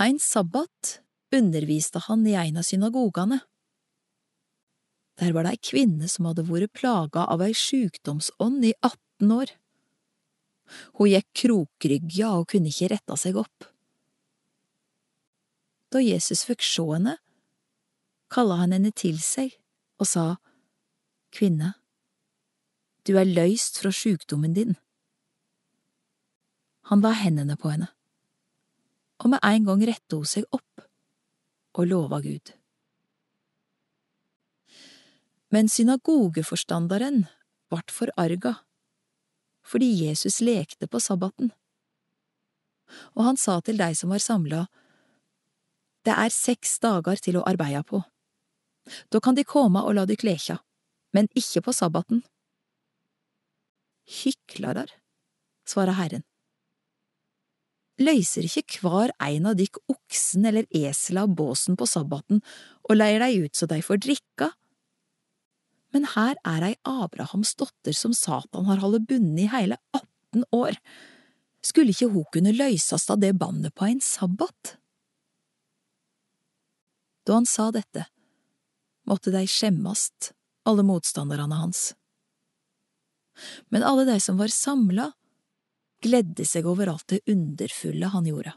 Ein sabbat underviste han i ein av synagogane. Der var det ei kvinne som hadde vært plaga av ei sjukdomsånd i 18 år. Hun gikk krokrygga og kunne ikke retta seg opp. Da Jesus fikk sjå henne, kalla han henne til seg og sa, Kvinne, du er løyst fra sjukdommen din. Han la hendene på henne, og med en gang rette hun seg opp og lova Gud. Men synagogeforstanderen vart forarga fordi Jesus lekte på sabbaten. Og han sa til dei som var samla, Det er seks dager til å arbeide på. Da kan de komme og la dykk lekja, men ikke på sabbaten. Hyklarar, svarer Herren. Løyser ikke hver ein av dykk oksen eller esel av båsen på sabbaten og leier dei ut så dei får drikka? Men her er ei Abrahams dotter som Satan har holdt bundet i hele 18 år. Skulle ikke hun kunne løysast av det bandet på ein sabbat? Da han sa dette, måtte dei skjemmast, alle motstanderne hans. Men alle de som var samla, gledde seg over alt det underfulle han gjorde.